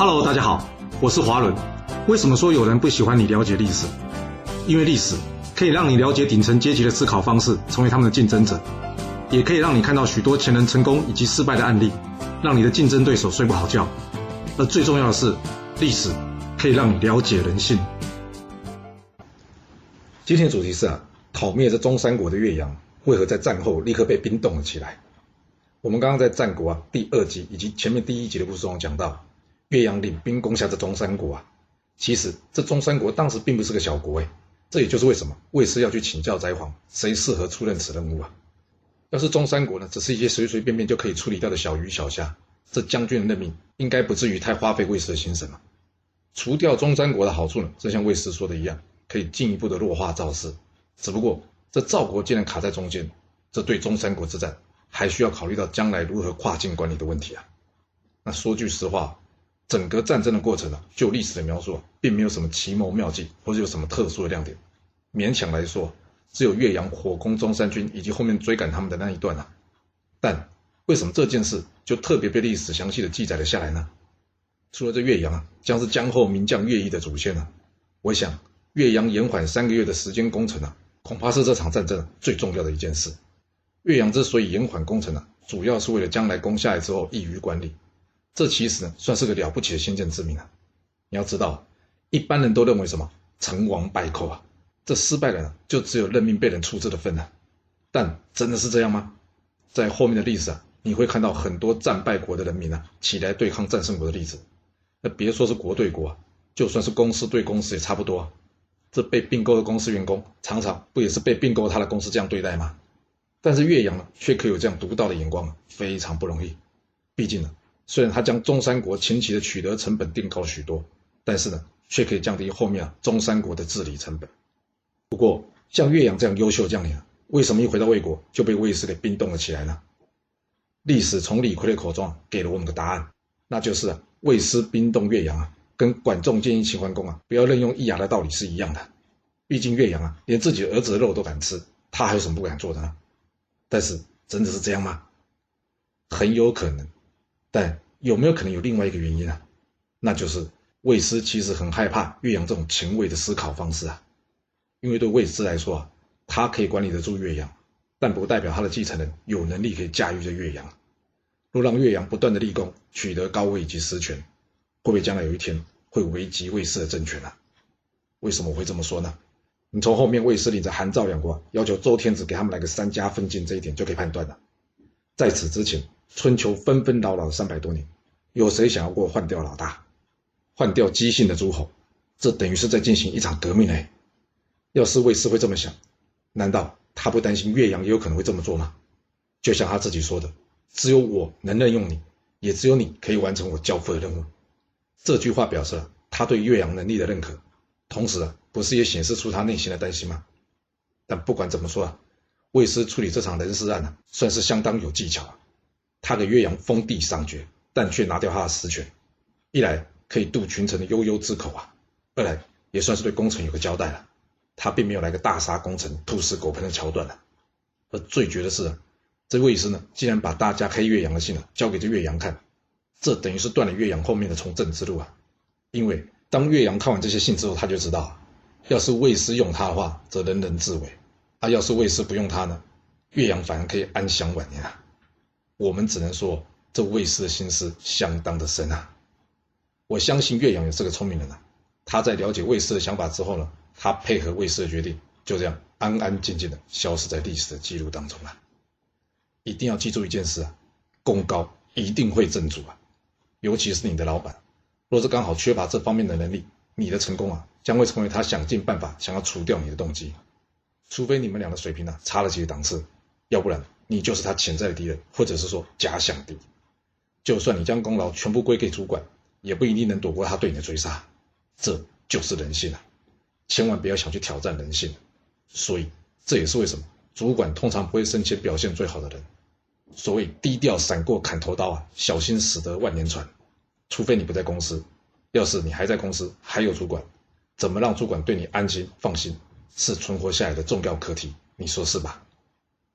Hello，大家好，我是华伦。为什么说有人不喜欢你了解历史？因为历史可以让你了解顶层阶级的思考方式，成为他们的竞争者，也可以让你看到许多前人成功以及失败的案例，让你的竞争对手睡不好觉。而最重要的是，历史可以让你了解人性。今天的主题是啊，讨灭这中山国的岳阳，为何在战后立刻被冰冻了起来？我们刚刚在战国啊第二集以及前面第一集的故事中讲到。岳阳领兵攻下这中山国啊，其实这中山国当时并不是个小国哎，这也就是为什么魏师要去请教斋皇，谁适合出任此任务啊？要是中山国呢，只是一些随随便便就可以处理掉的小鱼小虾，这将军的任命应该不至于太花费魏师的心神嘛。除掉中山国的好处呢，正像魏师说的一样，可以进一步的弱化赵氏。只不过这赵国竟然卡在中间，这对中山国之战还需要考虑到将来如何跨境管理的问题啊。那说句实话。整个战争的过程呢，就历史的描述啊，并没有什么奇谋妙计，或者有什么特殊的亮点。勉强来说，只有岳阳火攻中山军以及后面追赶他们的那一段啊。但为什么这件事就特别被历史详细的记载了下来呢？除了这岳阳啊，将是江后名将岳毅的祖先呢，我想岳阳延缓三个月的时间攻城啊，恐怕是这场战争最重要的一件事。岳阳之所以延缓攻城呢，主要是为了将来攻下来之后易于管理。这其实呢，算是个了不起的先见之明啊！你要知道，一般人都认为什么成王败寇啊，这失败了呢，就只有任命被人处置的份了。但真的是这样吗？在后面的历史啊，你会看到很多战败国的人民啊，起来对抗战胜国的例子。那别说是国对国啊，就算是公司对公司也差不多。啊。这被并购的公司员工，常常不也是被并购他的公司这样对待吗？但是岳阳呢，却可以有这样独到的眼光，非常不容易。毕竟呢。虽然他将中山国前期的取得成本定高许多，但是呢，却可以降低后面啊中山国的治理成本。不过，像岳阳这样优秀将领，为什么一回到魏国就被魏氏给冰冻了起来呢？历史从李逵的口中给了我们个答案，那就是啊，魏师冰冻岳阳啊，跟管仲建议齐桓公啊不要任用易牙的道理是一样的。毕竟岳阳啊，连自己儿子的肉都敢吃，他还有什么不敢做的呢？但是，真的是这样吗？很有可能。但有没有可能有另外一个原因啊？那就是魏师其实很害怕岳阳这种前卫的思考方式啊，因为对魏师来说啊，他可以管理得住岳阳，但不代表他的继承人有能力可以驾驭这岳阳。若让岳阳不断的立功，取得高位以及实权，会不会将来有一天会危及魏氏的政权啊？为什么我会这么说呢？你从后面魏师领着韩赵两国要求周天子给他们来个三家分晋这一点就可以判断了。在此之前。春秋纷纷扰扰三百多年，有谁想要过换掉老大，换掉姬姓的诸侯？这等于是在进行一场革命哎！要是魏氏会这么想，难道他不担心岳阳也有可能会这么做吗？就像他自己说的：“只有我能任用你，也只有你可以完成我交付的任务。”这句话表示了他对岳阳能力的认可，同时啊，不是也显示出他内心的担心吗？但不管怎么说啊，魏师处理这场人事案呢，算是相当有技巧啊。他给岳阳封地赏爵，但却拿掉他的实权，一来可以渡群臣的悠悠之口啊，二来也算是对功臣有个交代了。他并没有来个大杀功臣、兔死狗烹的桥段了。而最绝的是，这魏师呢，竟然把大家黑岳阳的信呢交给这岳阳看，这等于是断了岳阳后面的从政之路啊。因为当岳阳看完这些信之后，他就知道，要是魏师用他的话，则人人自危；啊要是魏师不用他呢，岳阳反而可以安享晚年啊。我们只能说，这卫师的心思相当的深啊！我相信岳阳也是个聪明人啊。他在了解卫师的想法之后呢，他配合卫师的决定，就这样安安静静的消失在历史的记录当中了。一定要记住一件事啊，功高一定会正主啊，尤其是你的老板，若是刚好缺乏这方面的能力，你的成功啊，将会成为他想尽办法想要除掉你的动机。除非你们俩的水平呢差了几个档次，要不然。你就是他潜在的敌人，或者是说假想敌。就算你将功劳全部归给主管，也不一定能躲过他对你的追杀。这就是人性啊！千万不要想去挑战人性。所以这也是为什么主管通常不会升迁表现最好的人。所谓低调闪过砍头刀啊，小心驶得万年船。除非你不在公司，要是你还在公司，还有主管，怎么让主管对你安心放心，是存活下来的重要课题。你说是吧？